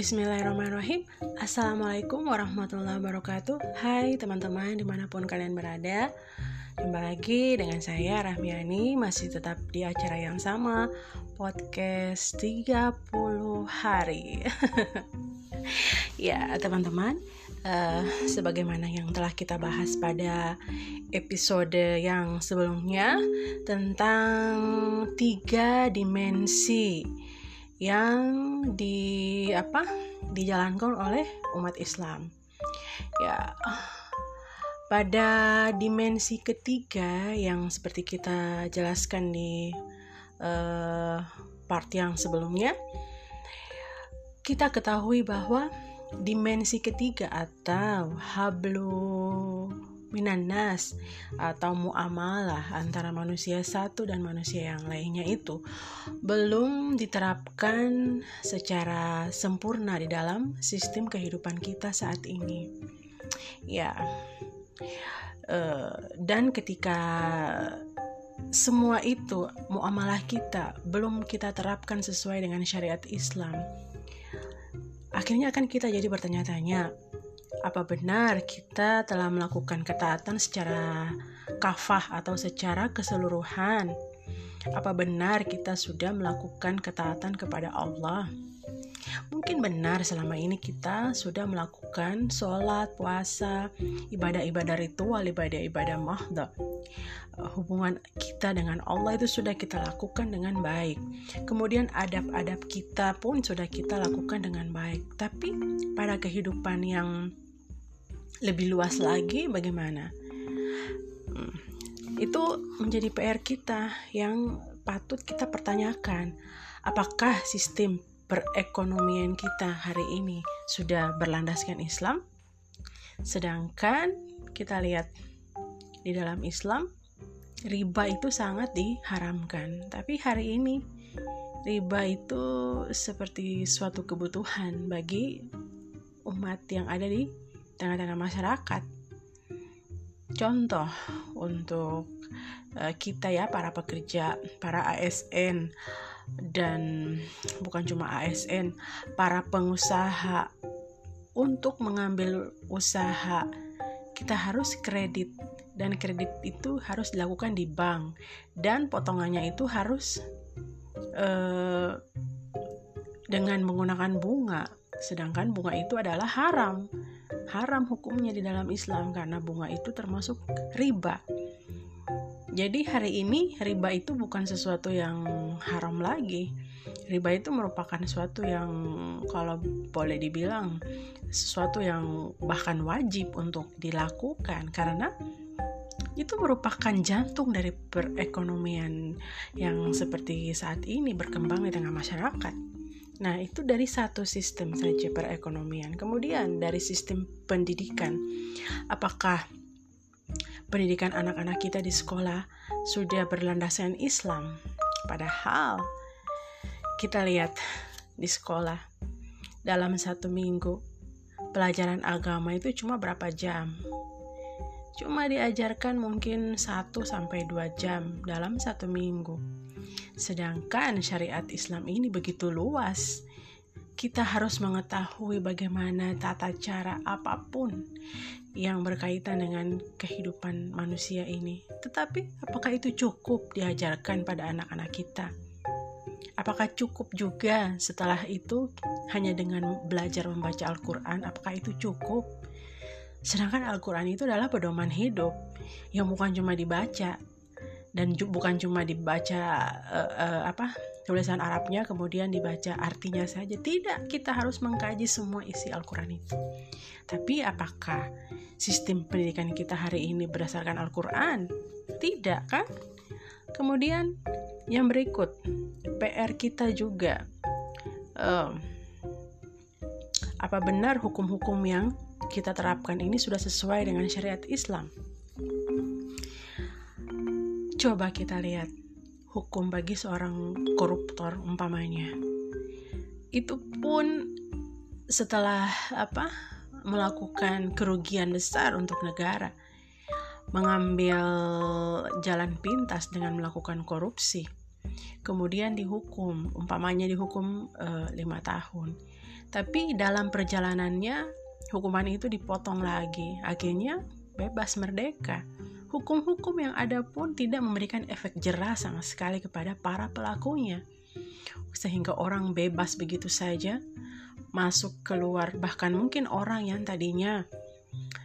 Bismillahirrahmanirrahim. Assalamualaikum warahmatullahi wabarakatuh. Hai teman-teman di mana pun kalian berada. Jumpa lagi dengan saya Rahmiani. Masih tetap di acara yang sama. Podcast 30 hari. Ya teman-teman uh, Sebagaimana yang telah kita bahas pada episode yang sebelumnya Tentang tiga dimensi yang di apa dijalankan oleh umat Islam. Ya, pada dimensi ketiga yang seperti kita jelaskan di uh, part yang sebelumnya, kita ketahui bahwa dimensi ketiga atau hablu minanas atau muamalah antara manusia satu dan manusia yang lainnya itu belum diterapkan secara sempurna di dalam sistem kehidupan kita saat ini. Ya, uh, dan ketika semua itu muamalah kita belum kita terapkan sesuai dengan syariat Islam, akhirnya akan kita jadi bertanya-tanya apa benar kita telah melakukan ketaatan secara kafah atau secara keseluruhan? Apa benar kita sudah melakukan ketaatan kepada Allah? Mungkin benar selama ini kita sudah melakukan sholat, puasa, ibadah-ibadah ritual, ibadah-ibadah mahdoh. Hubungan kita dengan Allah itu sudah kita lakukan dengan baik. Kemudian adab-adab kita pun sudah kita lakukan dengan baik. Tapi pada kehidupan yang lebih luas lagi bagaimana? Hmm, itu menjadi PR kita yang patut kita pertanyakan. Apakah sistem perekonomian kita hari ini sudah berlandaskan Islam? Sedangkan kita lihat di dalam Islam riba itu sangat diharamkan. Tapi hari ini riba itu seperti suatu kebutuhan bagi umat yang ada di tengah-tengah masyarakat. Contoh untuk uh, kita ya para pekerja, para ASN dan bukan cuma ASN, para pengusaha. Untuk mengambil usaha kita harus kredit dan kredit itu harus dilakukan di bank dan potongannya itu harus uh, dengan menggunakan bunga. Sedangkan bunga itu adalah haram haram hukumnya di dalam Islam karena bunga itu termasuk riba. Jadi hari ini riba itu bukan sesuatu yang haram lagi. Riba itu merupakan sesuatu yang kalau boleh dibilang sesuatu yang bahkan wajib untuk dilakukan karena itu merupakan jantung dari perekonomian yang seperti saat ini berkembang di tengah masyarakat. Nah, itu dari satu sistem saja perekonomian. Kemudian dari sistem pendidikan. Apakah pendidikan anak-anak kita di sekolah sudah berlandaskan Islam? Padahal kita lihat di sekolah dalam satu minggu pelajaran agama itu cuma berapa jam? Cuma diajarkan mungkin 1 sampai 2 jam dalam satu minggu Sedangkan syariat Islam ini begitu luas. Kita harus mengetahui bagaimana tata cara apa pun yang berkaitan dengan kehidupan manusia ini. Tetapi apakah itu cukup diajarkan pada anak-anak kita? Apakah cukup juga setelah itu hanya dengan belajar membaca Al-Quran? Apakah itu cukup? Sedangkan Al-Quran itu adalah pedoman hidup yang bukan cuma dibaca, dan bukan cuma dibaca uh, uh, apa tulisan Arabnya kemudian dibaca artinya saja. Tidak kita harus mengkaji semua isi Al-Quran itu. Tapi apakah sistem pendidikan kita hari ini berdasarkan Al-Quran? Tidak kan? Kemudian yang berikut PR kita juga uh, apa benar hukum-hukum yang kita terapkan ini sudah sesuai dengan syariat Islam Coba kita lihat hukum bagi seorang koruptor umpamanya. Itu pun setelah apa? melakukan kerugian besar untuk negara. Mengambil jalan pintas dengan melakukan korupsi. Kemudian dihukum, umpamanya dihukum e, lima tahun. Tapi dalam perjalanannya hukuman itu dipotong lagi. Akhirnya bebas merdeka. Hukum-hukum yang ada pun tidak memberikan efek jerah sama sekali kepada para pelakunya. Sehingga orang bebas begitu saja masuk keluar bahkan mungkin orang yang tadinya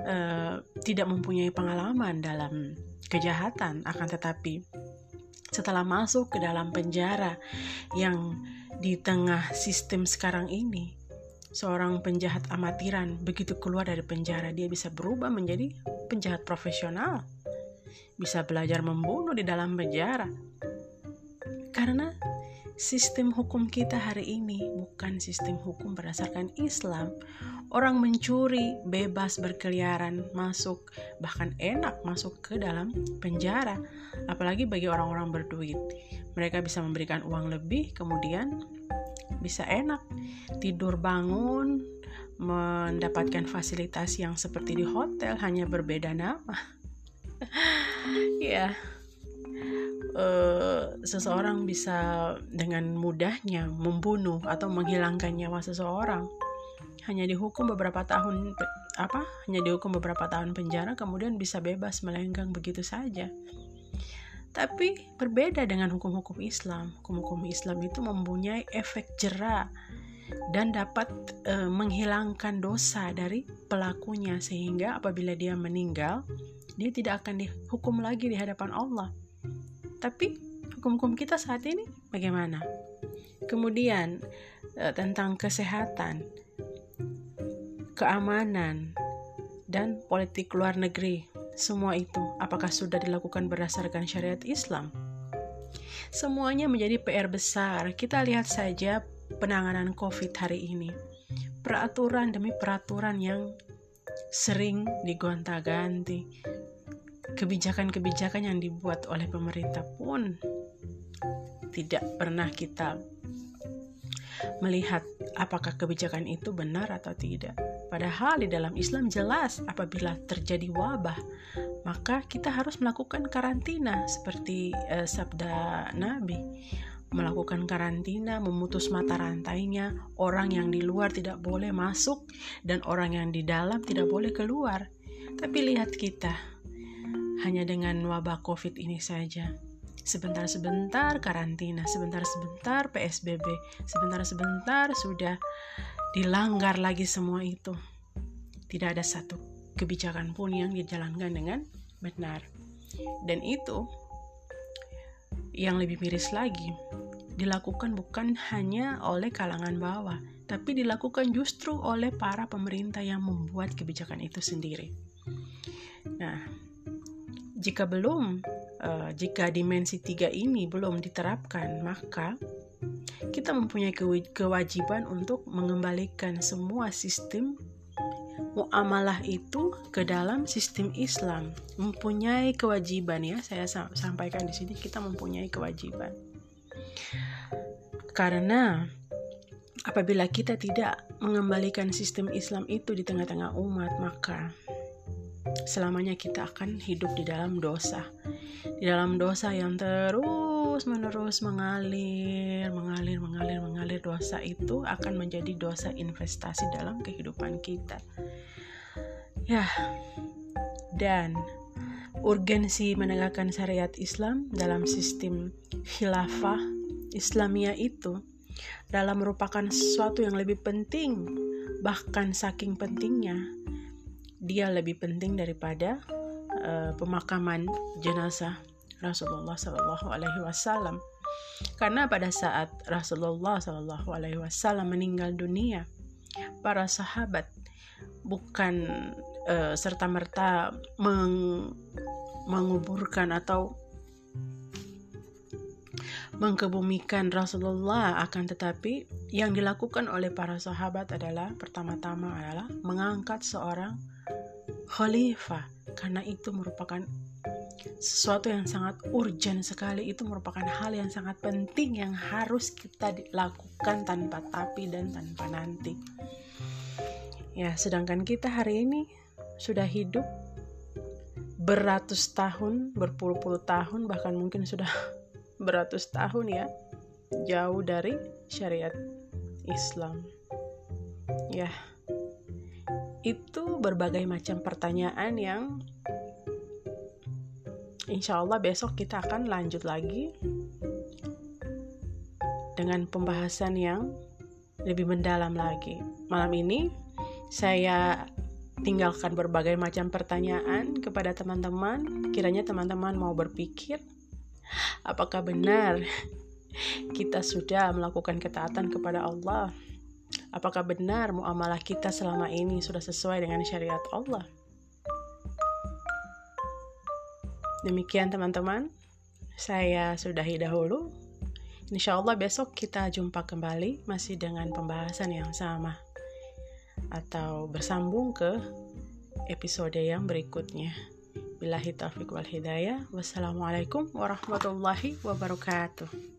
uh, tidak mempunyai pengalaman dalam kejahatan akan tetapi setelah masuk ke dalam penjara yang di tengah sistem sekarang ini seorang penjahat amatiran. Begitu keluar dari penjara dia bisa berubah menjadi penjahat profesional. Bisa belajar membunuh di dalam penjara. Karena sistem hukum kita hari ini bukan sistem hukum berdasarkan Islam. Orang mencuri bebas berkeliaran masuk bahkan enak masuk ke dalam penjara. Apalagi bagi orang-orang berduit. Mereka bisa memberikan uang lebih kemudian bisa enak. Tidur bangun mendapatkan fasilitas yang seperti di hotel hanya berbeda nama. Ya uh, seseorang bisa dengan mudahnya membunuh atau menghilangkan nyawa seseorang. Hanya dihukum beberapa tahun apa? Hanya dihukum beberapa tahun penjara kemudian bisa bebas melenggang begitu saja tapi berbeda dengan hukum-hukum Islam. Hukum-hukum Islam itu mempunyai efek jerah dan dapat e, menghilangkan dosa dari pelakunya sehingga apabila dia meninggal dia tidak akan dihukum lagi di hadapan Allah. Tapi hukum-hukum kita saat ini bagaimana? Kemudian e, tentang kesehatan, keamanan, dan politik luar negeri semua itu apakah sudah dilakukan berdasarkan syariat Islam? Semuanya menjadi PR besar. Kita lihat saja penanganan COVID hari ini. Peraturan demi peraturan yang sering digonta-ganti. Kebijakan-kebijakan yang dibuat oleh pemerintah pun tidak pernah kita melihat apakah kebijakan itu benar atau tidak. Padahal di dalam Islam jelas apabila terjadi wabah, maka kita harus melakukan karantina seperti uh, sabda Nabi. Melakukan karantina, memutus mata rantainya, orang yang di luar tidak boleh masuk dan orang yang di dalam tidak boleh keluar. Tapi lihat kita, hanya dengan wabah Covid ini saja. Sebentar-sebentar karantina, sebentar-sebentar PSBB, sebentar-sebentar sudah dilanggar lagi semua itu. Tidak ada satu kebijakan pun yang dijalankan dengan benar. Dan itu yang lebih miris lagi, dilakukan bukan hanya oleh kalangan bawah, tapi dilakukan justru oleh para pemerintah yang membuat kebijakan itu sendiri. Nah, jika belum, uh, jika dimensi tiga ini belum diterapkan, maka kita mempunyai kewajiban untuk mengembalikan semua sistem muamalah itu ke dalam sistem Islam. Mempunyai kewajiban ya, saya sampaikan di sini kita mempunyai kewajiban. Karena apabila kita tidak mengembalikan sistem Islam itu di tengah-tengah umat, maka selamanya kita akan hidup di dalam dosa. Di dalam dosa yang terus menerus mengalir, mengalir, mengalir, mengalir dosa itu akan menjadi dosa investasi dalam kehidupan kita. Ya, dan urgensi menegakkan syariat Islam dalam sistem khilafah Islamia itu dalam merupakan sesuatu yang lebih penting, bahkan saking pentingnya, dia lebih penting daripada uh, pemakaman jenazah Rasulullah Shallallahu Alaihi Wasallam. Karena pada saat Rasulullah Shallallahu Alaihi Wasallam meninggal dunia, para sahabat bukan uh, eh, serta merta meng menguburkan atau mengkebumikan Rasulullah akan tetapi yang dilakukan oleh para sahabat adalah pertama-tama adalah mengangkat seorang khalifah karena itu merupakan sesuatu yang sangat urgent sekali itu merupakan hal yang sangat penting yang harus kita lakukan tanpa tapi dan tanpa nanti. Ya, sedangkan kita hari ini sudah hidup beratus tahun, berpuluh-puluh tahun, bahkan mungkin sudah beratus tahun ya, jauh dari syariat Islam. Ya, itu berbagai macam pertanyaan yang insya Allah besok kita akan lanjut lagi dengan pembahasan yang lebih mendalam lagi. Malam ini saya tinggalkan berbagai macam pertanyaan kepada teman-teman. Kiranya teman-teman mau berpikir apakah benar kita sudah melakukan ketaatan kepada Allah Apakah benar muamalah kita selama ini sudah sesuai dengan syariat Allah? Demikian teman-teman, saya sudahi dahulu. Insya Allah besok kita jumpa kembali masih dengan pembahasan yang sama atau bersambung ke episode yang berikutnya. Billahi taufiq wal hidayah. Wassalamualaikum warahmatullahi wabarakatuh.